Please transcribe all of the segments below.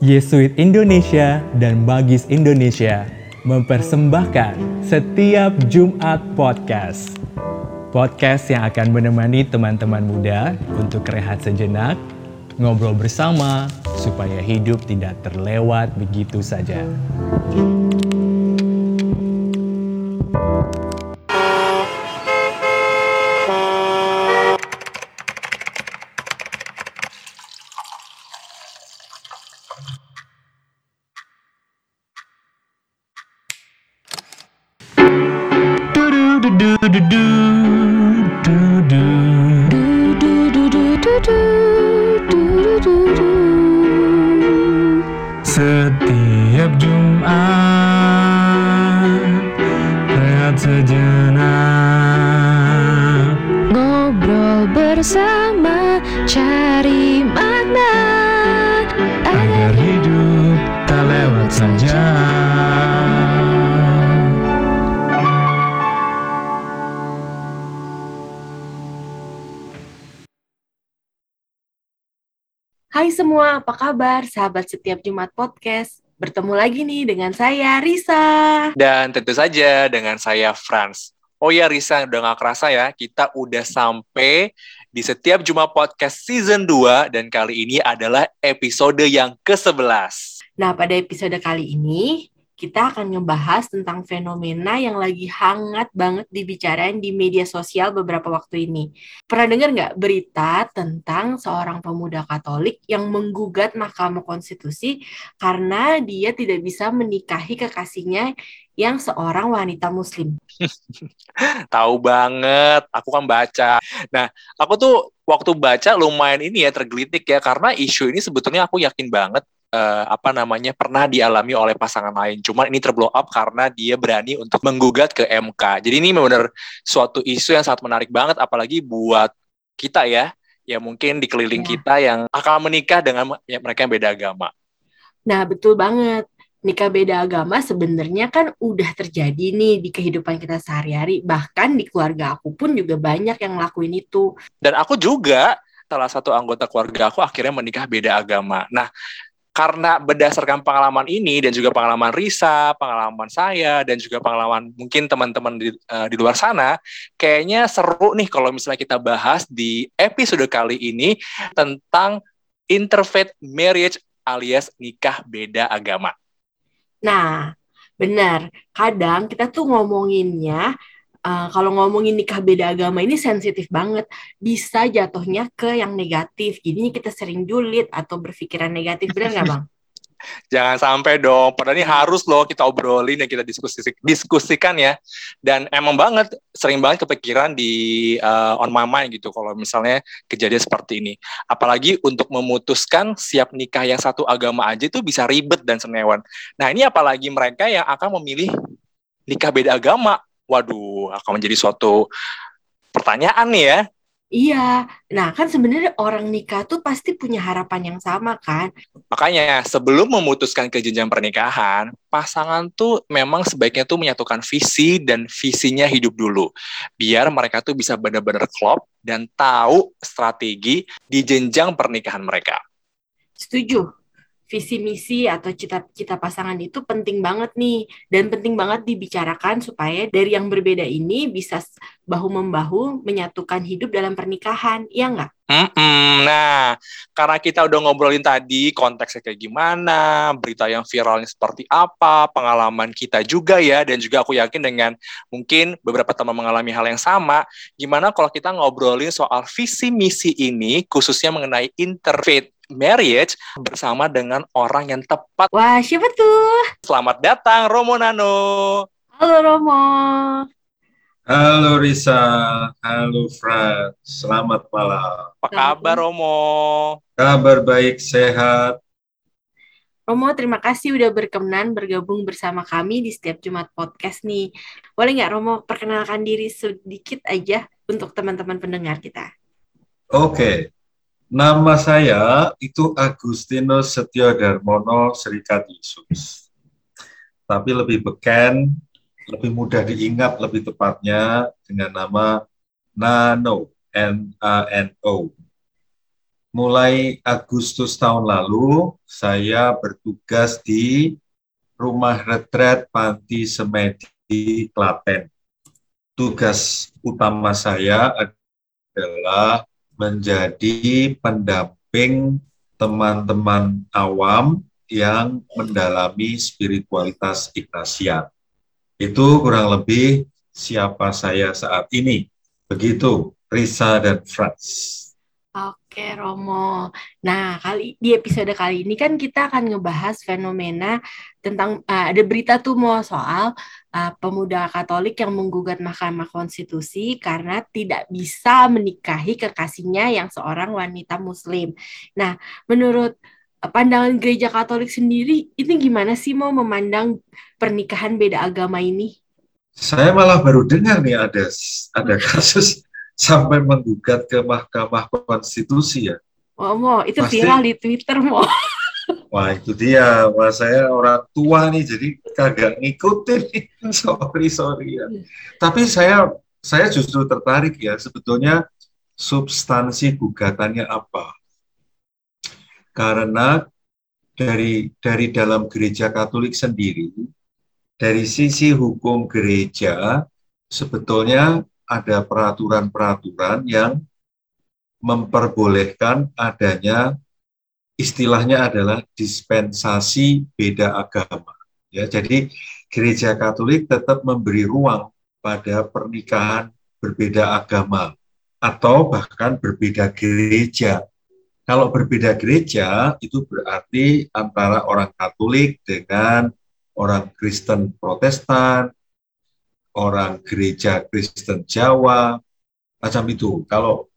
Yesuit Indonesia dan Bagis Indonesia mempersembahkan setiap Jumat podcast. Podcast yang akan menemani teman-teman muda untuk rehat sejenak, ngobrol bersama supaya hidup tidak terlewat begitu saja. Setiap Jumat Rehat sejenak. Ngobrol bersama cari Hai semua, apa kabar? Sahabat setiap Jumat Podcast. Bertemu lagi nih dengan saya, Risa. Dan tentu saja dengan saya Franz. Oh ya Risa, udah gak kerasa ya, kita udah sampai di setiap Jumat Podcast Season 2 dan kali ini adalah episode yang ke-11. Nah, pada episode kali ini, kita akan ngebahas tentang fenomena yang lagi hangat banget dibicarain di media sosial beberapa waktu ini. Pernah dengar nggak berita tentang seorang pemuda Katolik yang menggugat Mahkamah Konstitusi karena dia tidak bisa menikahi kekasihnya yang seorang wanita Muslim? Tahu banget, aku kan baca. Nah, aku tuh waktu baca lumayan ini ya tergelitik ya karena isu ini sebetulnya aku yakin banget uh, apa namanya pernah dialami oleh pasangan lain. Cuman ini terblow up karena dia berani untuk menggugat ke MK. Jadi ini benar suatu isu yang sangat menarik banget apalagi buat kita ya, ya mungkin di keliling Ya. kita yang akan menikah dengan ya, mereka yang beda agama. Nah, betul banget. Nikah beda agama sebenarnya kan udah terjadi nih di kehidupan kita sehari-hari. Bahkan di keluarga aku pun juga banyak yang ngelakuin itu. Dan aku juga salah satu anggota keluarga aku akhirnya menikah beda agama. Nah, karena berdasarkan pengalaman ini dan juga pengalaman Risa, pengalaman saya dan juga pengalaman mungkin teman-teman di, eh, di luar sana, kayaknya seru nih kalau misalnya kita bahas di episode kali ini tentang interfaith marriage alias nikah beda agama. Nah, benar. Kadang kita tuh ngomonginnya, eh, kalau ngomongin nikah beda agama ini sensitif banget. Bisa jatuhnya ke yang negatif. Jadinya kita sering julid atau berpikiran negatif. Benar nggak, Bang? Jangan sampai dong. Padahal ini harus loh kita obrolin dan kita diskusi diskusikan ya. Dan emang banget sering banget kepikiran di uh, on my mind gitu kalau misalnya kejadian seperti ini. Apalagi untuk memutuskan siap nikah yang satu agama aja itu bisa ribet dan senewan. Nah, ini apalagi mereka yang akan memilih nikah beda agama. Waduh, akan menjadi suatu pertanyaan nih ya. Iya. Nah, kan sebenarnya orang nikah tuh pasti punya harapan yang sama kan? Makanya sebelum memutuskan ke jenjang pernikahan, pasangan tuh memang sebaiknya tuh menyatukan visi dan visinya hidup dulu. Biar mereka tuh bisa benar-benar klop dan tahu strategi di jenjang pernikahan mereka. Setuju. Visi misi atau cita-cita pasangan itu penting banget nih dan penting banget dibicarakan supaya dari yang berbeda ini bisa bahu-membahu menyatukan hidup dalam pernikahan, ya nggak? Mm-mm. Nah, karena kita udah ngobrolin tadi konteksnya kayak gimana, berita yang viralnya seperti apa, pengalaman kita juga ya, dan juga aku yakin dengan mungkin beberapa teman mengalami hal yang sama, gimana kalau kita ngobrolin soal visi misi ini, khususnya mengenai interfaith marriage bersama dengan orang yang tepat. Wah, siapa tuh? Selamat datang Romo Nano. Halo Romo. Halo Risa, halo Fred, selamat malam. Apa kabar Romo? Kabar baik, sehat. Romo, terima kasih udah berkenan bergabung bersama kami di setiap Jumat Podcast nih. Boleh nggak Romo perkenalkan diri sedikit aja untuk teman-teman pendengar kita? Oke, nama saya itu Agustinus Setio Darmono Serikat Yesus. Tapi lebih beken, lebih mudah diingat lebih tepatnya dengan nama Nano, N-A-N-O. mulai Agustus tahun lalu saya bertugas di Rumah Retret Panti Semedi Klaten. Tugas utama saya adalah menjadi pendamping teman-teman awam yang mendalami spiritualitas Ignatian. Itu kurang lebih siapa saya saat ini. Begitu, Risa dan Franz. Oke, Romo. Nah, kali di episode kali ini kan kita akan ngebahas fenomena tentang uh, ada berita tuh mau soal uh, pemuda Katolik yang menggugat Mahkamah Konstitusi karena tidak bisa menikahi kekasihnya yang seorang wanita Muslim. Nah, menurut pandangan gereja Katolik sendiri, ini gimana sih mau memandang pernikahan beda agama ini? Saya malah baru dengar nih ada ada kasus sampai menggugat ke Mahkamah Konstitusi ya. Oh, mau itu Pasti, viral di Twitter, mau. Wah, itu dia. Wah, saya orang tua nih, jadi kagak ngikutin nih. sorry, sorry ya. Tapi saya saya justru tertarik ya, sebetulnya substansi gugatannya apa. Karena dari dari dalam gereja Katolik sendiri, dari sisi hukum gereja, sebetulnya ada peraturan-peraturan yang memperbolehkan adanya istilahnya adalah dispensasi beda agama. Ya, jadi gereja Katolik tetap memberi ruang pada pernikahan berbeda agama atau bahkan berbeda gereja. Kalau berbeda gereja itu berarti antara orang Katolik dengan orang Kristen Protestan orang gereja Kristen Jawa, macam itu. Kalau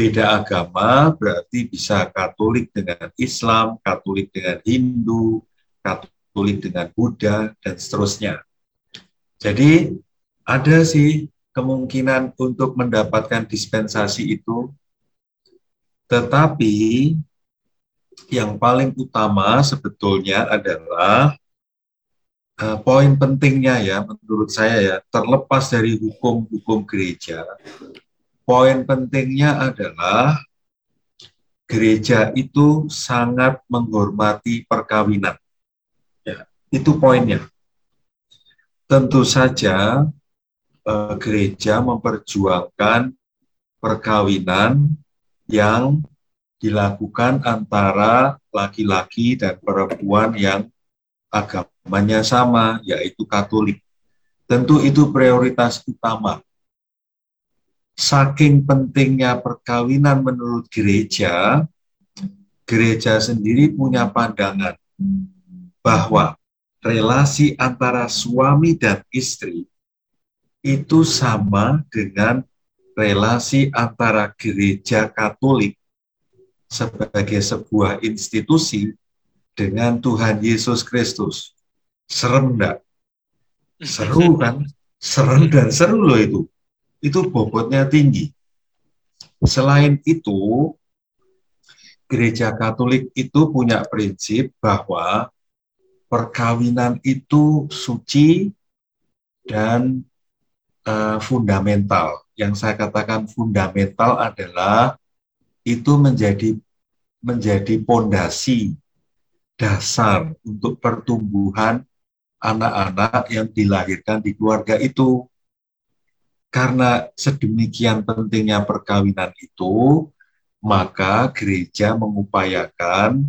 beda agama berarti bisa Katolik dengan Islam, Katolik dengan Hindu, Katolik dengan Buddha, dan seterusnya. Jadi ada sih kemungkinan untuk mendapatkan dispensasi itu, tetapi yang paling utama sebetulnya adalah uh, poin pentingnya ya menurut saya ya terlepas dari hukum-hukum gereja poin pentingnya adalah gereja itu sangat menghormati perkawinan ya itu poinnya tentu saja uh, gereja memperjuangkan perkawinan yang dilakukan antara laki-laki dan perempuan yang agamanya sama, yaitu Katolik. Tentu itu prioritas utama. Saking pentingnya perkawinan menurut gereja, gereja sendiri punya pandangan bahwa relasi antara suami dan istri itu sama dengan relasi antara gereja Katolik sebagai sebuah institusi dengan Tuhan Yesus Kristus. Serem enggak? Seru kan? Serem dan seru loh itu. Itu bobotnya tinggi. Selain itu, gereja Katolik itu punya prinsip bahwa perkawinan itu suci dan uh, fundamental. Yang saya katakan fundamental adalah itu menjadi menjadi pondasi dasar untuk pertumbuhan anak-anak yang dilahirkan di keluarga itu. Karena sedemikian pentingnya perkawinan itu, maka gereja mengupayakan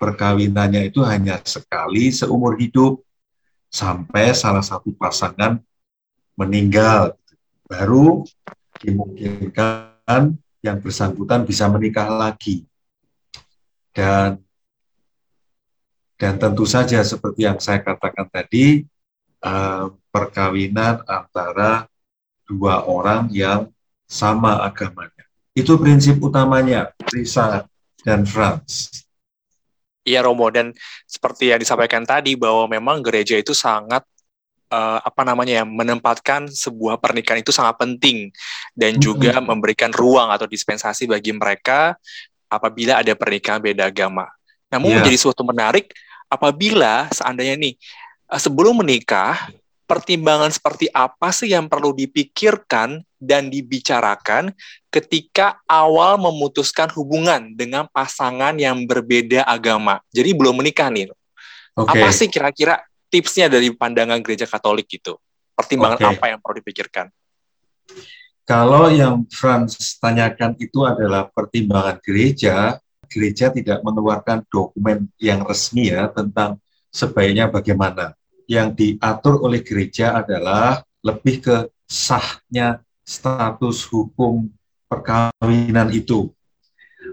perkawinannya itu hanya sekali seumur hidup sampai salah satu pasangan meninggal. Baru dimungkinkan yang bersangkutan bisa menikah lagi. Dan dan tentu saja seperti yang saya katakan tadi, uh, perkawinan antara dua orang yang sama agamanya. Itu prinsip utamanya, Risa dan Franz. Iya Romo, dan seperti yang disampaikan tadi bahwa memang gereja itu sangat uh, apa namanya ya menempatkan sebuah pernikahan itu sangat penting dan juga memberikan ruang atau dispensasi bagi mereka apabila ada pernikahan beda agama. Namun yeah. menjadi suatu menarik apabila seandainya nih eh, sebelum menikah pertimbangan seperti apa sih yang perlu dipikirkan dan dibicarakan ketika awal memutuskan hubungan dengan pasangan yang berbeda agama. Jadi belum menikah nih. Oke. Apa sih kira-kira tipsnya dari pandangan gereja Katolik gitu? Pertimbangan Oke. apa yang perlu dipikirkan? Kalau yang Franz tanyakan itu adalah pertimbangan gereja, gereja tidak mengeluarkan dokumen yang resmi ya tentang sebaiknya bagaimana. Yang diatur oleh gereja adalah lebih ke sahnya status hukum perkawinan itu.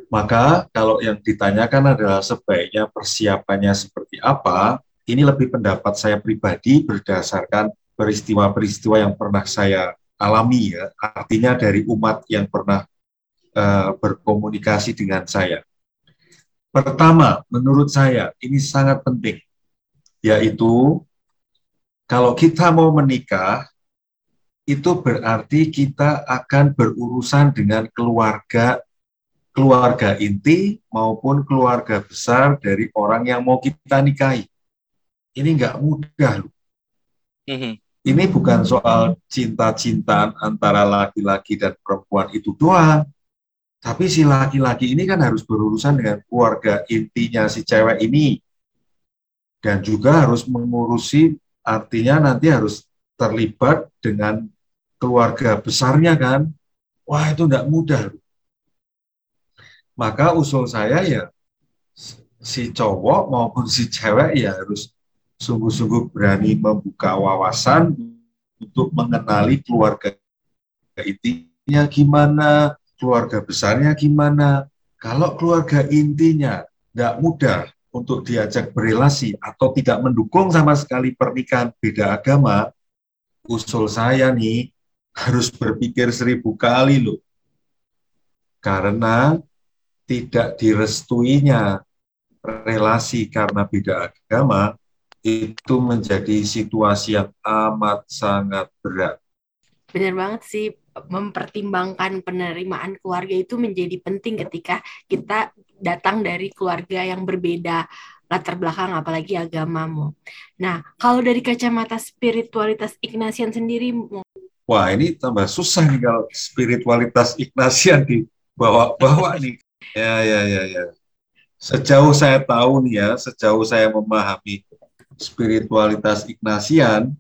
Maka kalau yang ditanyakan adalah sebaiknya persiapannya seperti apa, ini lebih pendapat saya pribadi berdasarkan peristiwa-peristiwa yang pernah saya alami ya, artinya dari umat yang pernah eh, berkomunikasi dengan saya. Pertama, menurut saya ini sangat penting, yaitu kalau kita mau menikah, itu berarti kita akan berurusan dengan keluarga keluarga inti maupun keluarga besar dari orang yang mau kita nikahi. Ini nggak mudah loh Mhm. ini bukan soal cinta-cintaan antara laki-laki dan perempuan itu doang. Tapi si laki-laki ini kan harus berurusan dengan keluarga intinya si cewek ini. Dan juga harus mengurusi, artinya nanti harus terlibat dengan keluarga besarnya kan. Wah itu nggak mudah. Maka usul saya ya, si cowok maupun si cewek ya harus sungguh-sungguh berani membuka wawasan untuk mengenali keluarga intinya gimana, keluarga besarnya gimana. Kalau keluarga intinya tidak mudah untuk diajak berelasi atau tidak mendukung sama sekali pernikahan beda agama, usul saya nih harus berpikir seribu kali loh. Karena tidak direstuinya relasi karena beda agama itu menjadi situasi yang amat sangat berat. Benar banget sih, mempertimbangkan penerimaan keluarga itu menjadi penting ketika kita datang dari keluarga yang berbeda latar belakang apalagi agamamu. Nah, kalau dari kacamata spiritualitas Ignatian sendiri, Wah, ini tambah susah nih kalau spiritualitas Ignatian dibawa-bawa nih. Ya, ya, ya, ya. Sejauh saya tahu nih ya, sejauh saya memahami spiritualitas Ignatian,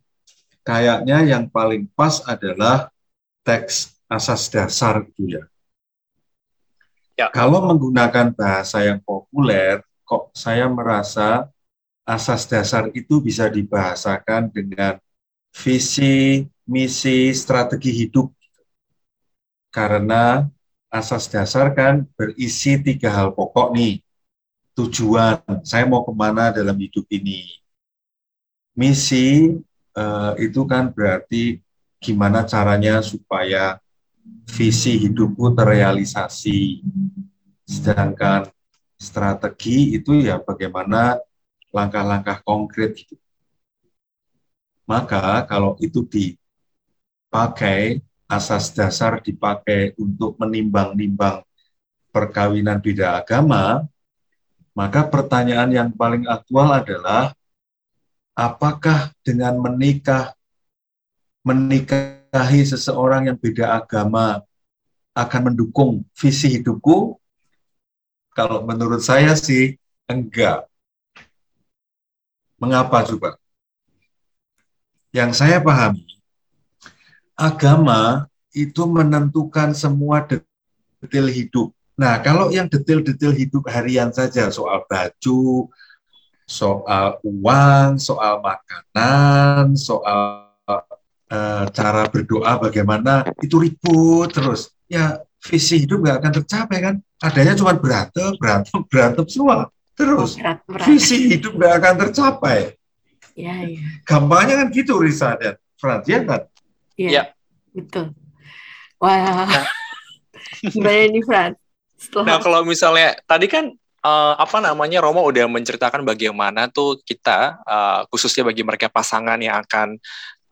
kayaknya yang paling pas adalah teks asas dasar itu ya. Ya. Kalau menggunakan bahasa yang populer, kok saya merasa asas dasar itu bisa dibahasakan dengan visi, misi, strategi hidup. Karena asas dasar kan berisi tiga hal pokok nih. Tujuan, saya mau ke mana dalam hidup ini. Misi eh, itu kan berarti gimana caranya supaya visi hidupku terrealisasi. Sedangkan strategi itu ya bagaimana langkah-langkah konkret gitu. Maka kalau itu dipakai, asas dasar dipakai untuk menimbang-nimbang perkawinan beda agama, maka pertanyaan yang paling aktual adalah apakah dengan menikah menikahi seseorang yang beda agama akan mendukung visi hidupku? Kalau menurut saya sih enggak. Mengapa coba? Yang saya pahami, agama itu menentukan semua detail hidup. Nah, kalau yang detail-detail hidup harian saja, soal baju, soal uang, soal makanan, soal eh, cara berdoa bagaimana, itu ribut terus. Ya, visi hidup nggak akan tercapai kan? Adanya cuma berantem, berantem, berantem semua. Terus, berat, berat. visi hidup nggak akan tercapai. Ya, ya, Gampangnya kan gitu, Risa dan Frans, ya kan? ya, Ya. betul. Wah, Nah. gimana nih, Fran? Setelah Nah, kalau misalnya tadi kan eh, apa namanya Romo udah menceritakan bagaimana tuh kita eh, khususnya bagi mereka pasangan yang akan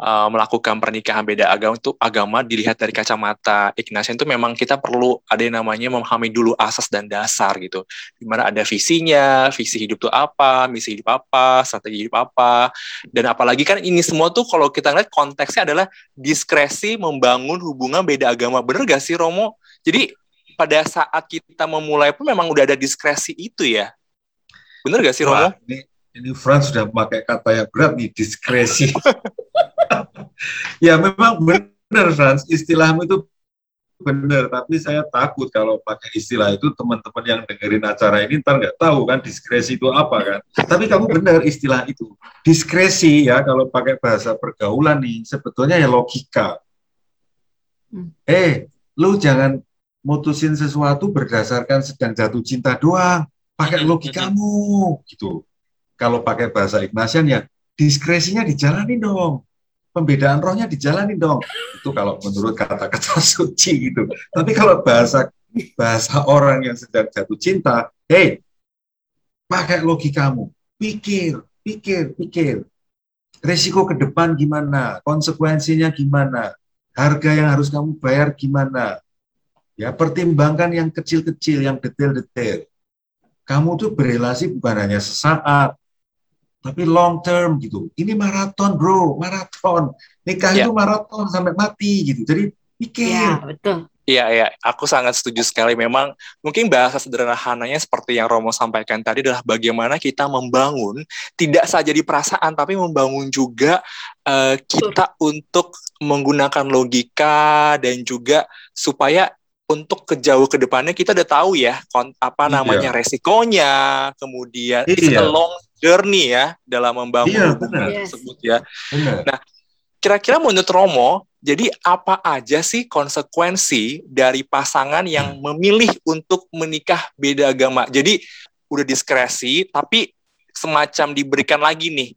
uh, melakukan pernikahan beda agama itu agama dilihat dari kacamata Ignatian itu memang kita perlu ada yang namanya memahami dulu asas dan dasar gitu. Di mana ada visinya, visi hidup itu apa, misi hidup apa, strategi hidup apa, dan apalagi kan ini semua tuh kalau kita lihat konteksnya adalah diskresi membangun hubungan beda agama. Bener gak sih Romo? Jadi pada saat kita memulai pun memang udah ada diskresi itu ya. Bener gak sih Romo? Ini, ini Franz sudah memakai kata yang berat nih, diskresi. ya memang benar Franz, istilahmu itu benar, tapi saya takut kalau pakai istilah itu teman-teman yang dengerin acara ini ntar nggak tahu kan diskresi itu apa kan. Tapi kamu benar istilah itu. Diskresi ya kalau pakai bahasa pergaulan nih sebetulnya ya logika. Hmm. Eh, lu jangan mutusin sesuatu berdasarkan sedang jatuh cinta doang. Pakai logikamu gitu. Kalau pakai bahasa Ignatian ya diskresinya dijalani dong pembedaan rohnya dijalani dong. Itu kalau menurut kata-kata suci gitu. Tapi kalau bahasa bahasa orang yang sedang jatuh cinta, hey, pakai logikamu, pikir, pikir, pikir. Resiko ke depan gimana? Konsekuensinya gimana? Harga yang harus kamu bayar gimana? Ya, pertimbangkan yang kecil-kecil, yang detail-detail. Kamu tuh berrelasi bukan hanya sesaat, tapi long term gitu. Ini maraton bro, maraton. Nikah yeah. itu maraton sampai mati gitu. Jadi pikir. Iya, betul. Iya, iya, aku sangat setuju sekali. Memang mungkin bahasa sederhananya seperti yang Romo sampaikan tadi adalah bagaimana kita membangun tidak saja di perasaan, tapi membangun juga uh, kita Betul. untuk menggunakan logika dan juga supaya untuk ke jauh ke depannya kita udah tahu ya apa iya. namanya iya. resikonya, kemudian iya. long journey ya dalam membangun iya, hubungan tersebut ya. Benar. Nah, kira-kira menurut Romo, jadi apa aja sih konsekuensi dari pasangan yang hmm. memilih untuk menikah beda agama? Jadi udah diskresi, tapi semacam diberikan lagi nih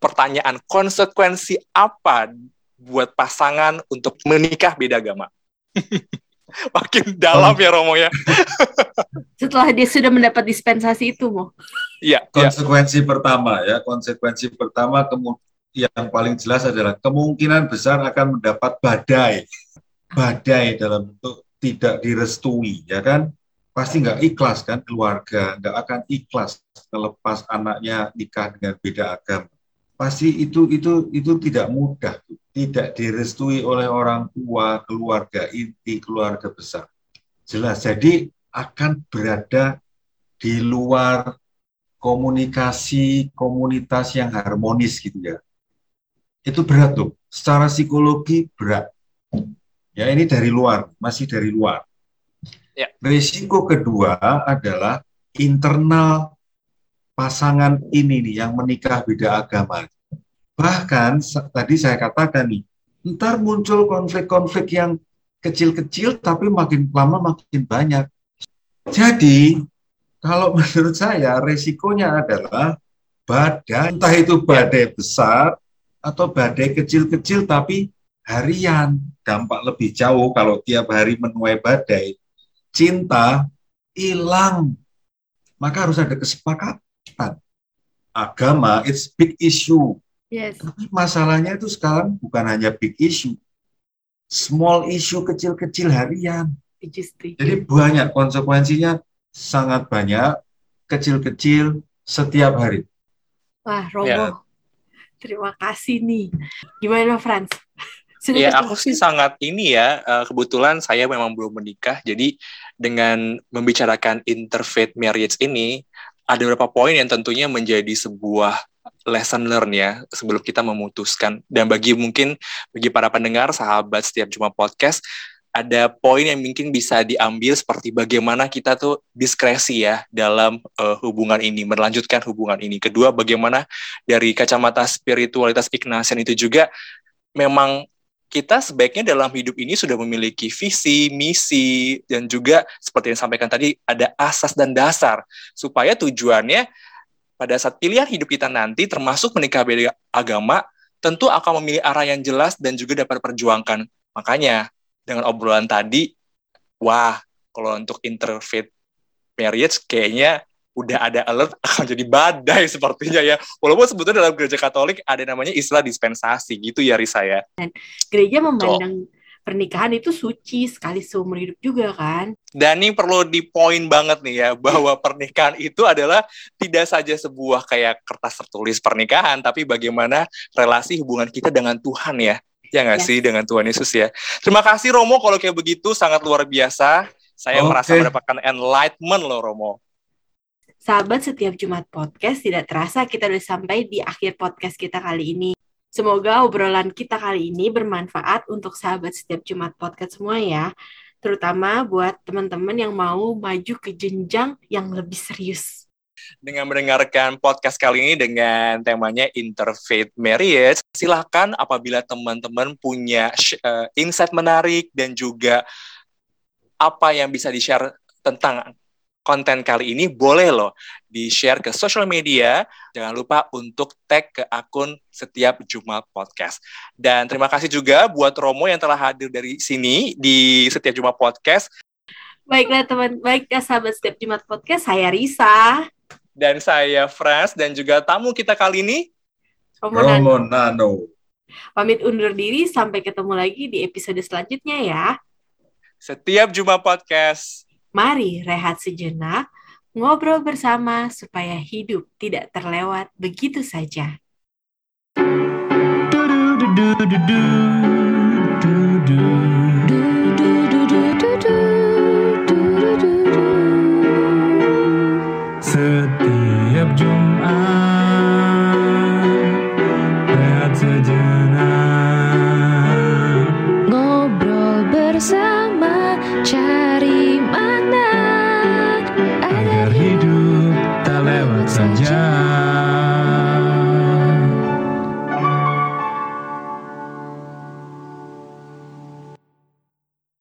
pertanyaan konsekuensi apa buat pasangan untuk menikah beda agama? Makin dalam ya Romo ya. Setelah dia sudah mendapat dispensasi itu, Mo. Iya. Konsekuensi ya. pertama ya, konsekuensi pertama kemudian yang paling jelas adalah kemungkinan besar akan mendapat badai. Badai dalam bentuk tidak direstui, ya kan? Pasti nggak ikhlas kan keluarga, nggak akan ikhlas melepas anaknya nikah dengan beda agama. Pasti itu itu itu tidak mudah tidak direstui oleh orang tua, keluarga inti, keluarga besar. Jelas, jadi akan berada di luar komunikasi komunitas yang harmonis gitu ya. Itu berat tuh, secara psikologi berat. Ya ini dari luar, masih dari luar. Ya. Risiko kedua adalah internal pasangan ini nih yang menikah beda agama. Bahkan tadi saya katakan nih, ntar muncul konflik-konflik yang kecil-kecil tapi makin lama makin banyak. Jadi kalau menurut saya resikonya adalah badai, entah itu badai besar atau badai kecil-kecil tapi harian, dampak lebih jauh kalau tiap hari menuai badai. Cinta hilang, maka harus ada kesepakatan. Agama, it's big issue Yes. Tapi masalahnya itu sekarang bukan hanya big issue, small issue kecil-kecil harian. Jadi banyak konsekuensinya sangat banyak kecil-kecil setiap hari. Wah, Romo, ya. terima kasih nih. Gimana, Franz? Sudah ya, aku sih sangat ini ya. Eh, kebetulan saya memang belum menikah, jadi dengan membicarakan interfaith marriage ini, ada beberapa poin yang tentunya menjadi sebuah lesson learn ya sebelum kita memutuskan. Dan bagi mungkin bagi para pendengar, sahabat setiap Juma Podcast, ada poin yang mungkin bisa diambil seperti bagaimana kita tuh diskresi ya dalam uh, hubungan ini, melanjutkan hubungan ini. Kedua, bagaimana dari kacamata spiritualitas Ignatian itu juga memang kita sebaiknya dalam hidup ini sudah memiliki visi, misi, dan juga seperti yang disampaikan tadi, ada asas dan dasar, supaya tujuannya pada saat pilihan hidup kita nanti, termasuk menikah beda agama, tentu akan memilih arah yang jelas dan juga dapat perjuangkan. Makanya, dengan obrolan tadi, wah, kalau untuk interfaith marriage kayaknya udah ada alert akan jadi badai sepertinya ya. Walaupun sebetulnya dalam gereja Katolik ada namanya istilah dispensasi gitu ya Risa ya. Gereja memandang pernikahan itu suci sekali seumur hidup juga kan. Dan ini perlu di poin banget nih ya bahwa pernikahan itu adalah tidak saja sebuah kayak kertas tertulis pernikahan, tapi bagaimana relasi hubungan kita dengan Tuhan ya. Ya nggak Yes. sih dengan Tuhan Yesus ya. Terima kasih Romo kalau kayak begitu sangat luar biasa. Saya Oke. merasa mendapatkan enlightenment loh Romo. Sahabat setiap Jumat podcast tidak terasa kita udah sampai di akhir podcast kita kali ini. Semoga obrolan kita kali ini bermanfaat untuk sahabat setiap Jumat podcast semua ya. Terutama buat teman-teman yang mau maju ke jenjang yang lebih serius. dengan mendengarkan podcast kali ini dengan temanya Interfaith Marriage. Silahkan apabila teman-teman punya eh, insight menarik dan juga apa yang bisa di-share tentang konten kali ini, boleh loh di-share ke social media. Jangan lupa untuk tag ke akun setiap Jumat Podcast. Dan terima kasih juga buat Romo yang telah hadir dari sini di setiap Jumat Podcast. Baiklah teman, baiklah sahabat setiap Jumat podcast, saya Risa. Dan saya Frans dan juga tamu kita kali ini, Romo. Romo Nano. Pamit undur diri, sampai ketemu lagi di episode selanjutnya ya. setiap Jumat Podcast. Mari rehat sejenak, ngobrol bersama supaya hidup tidak terlewat begitu saja. Du-du-du-du-du-du-du-du.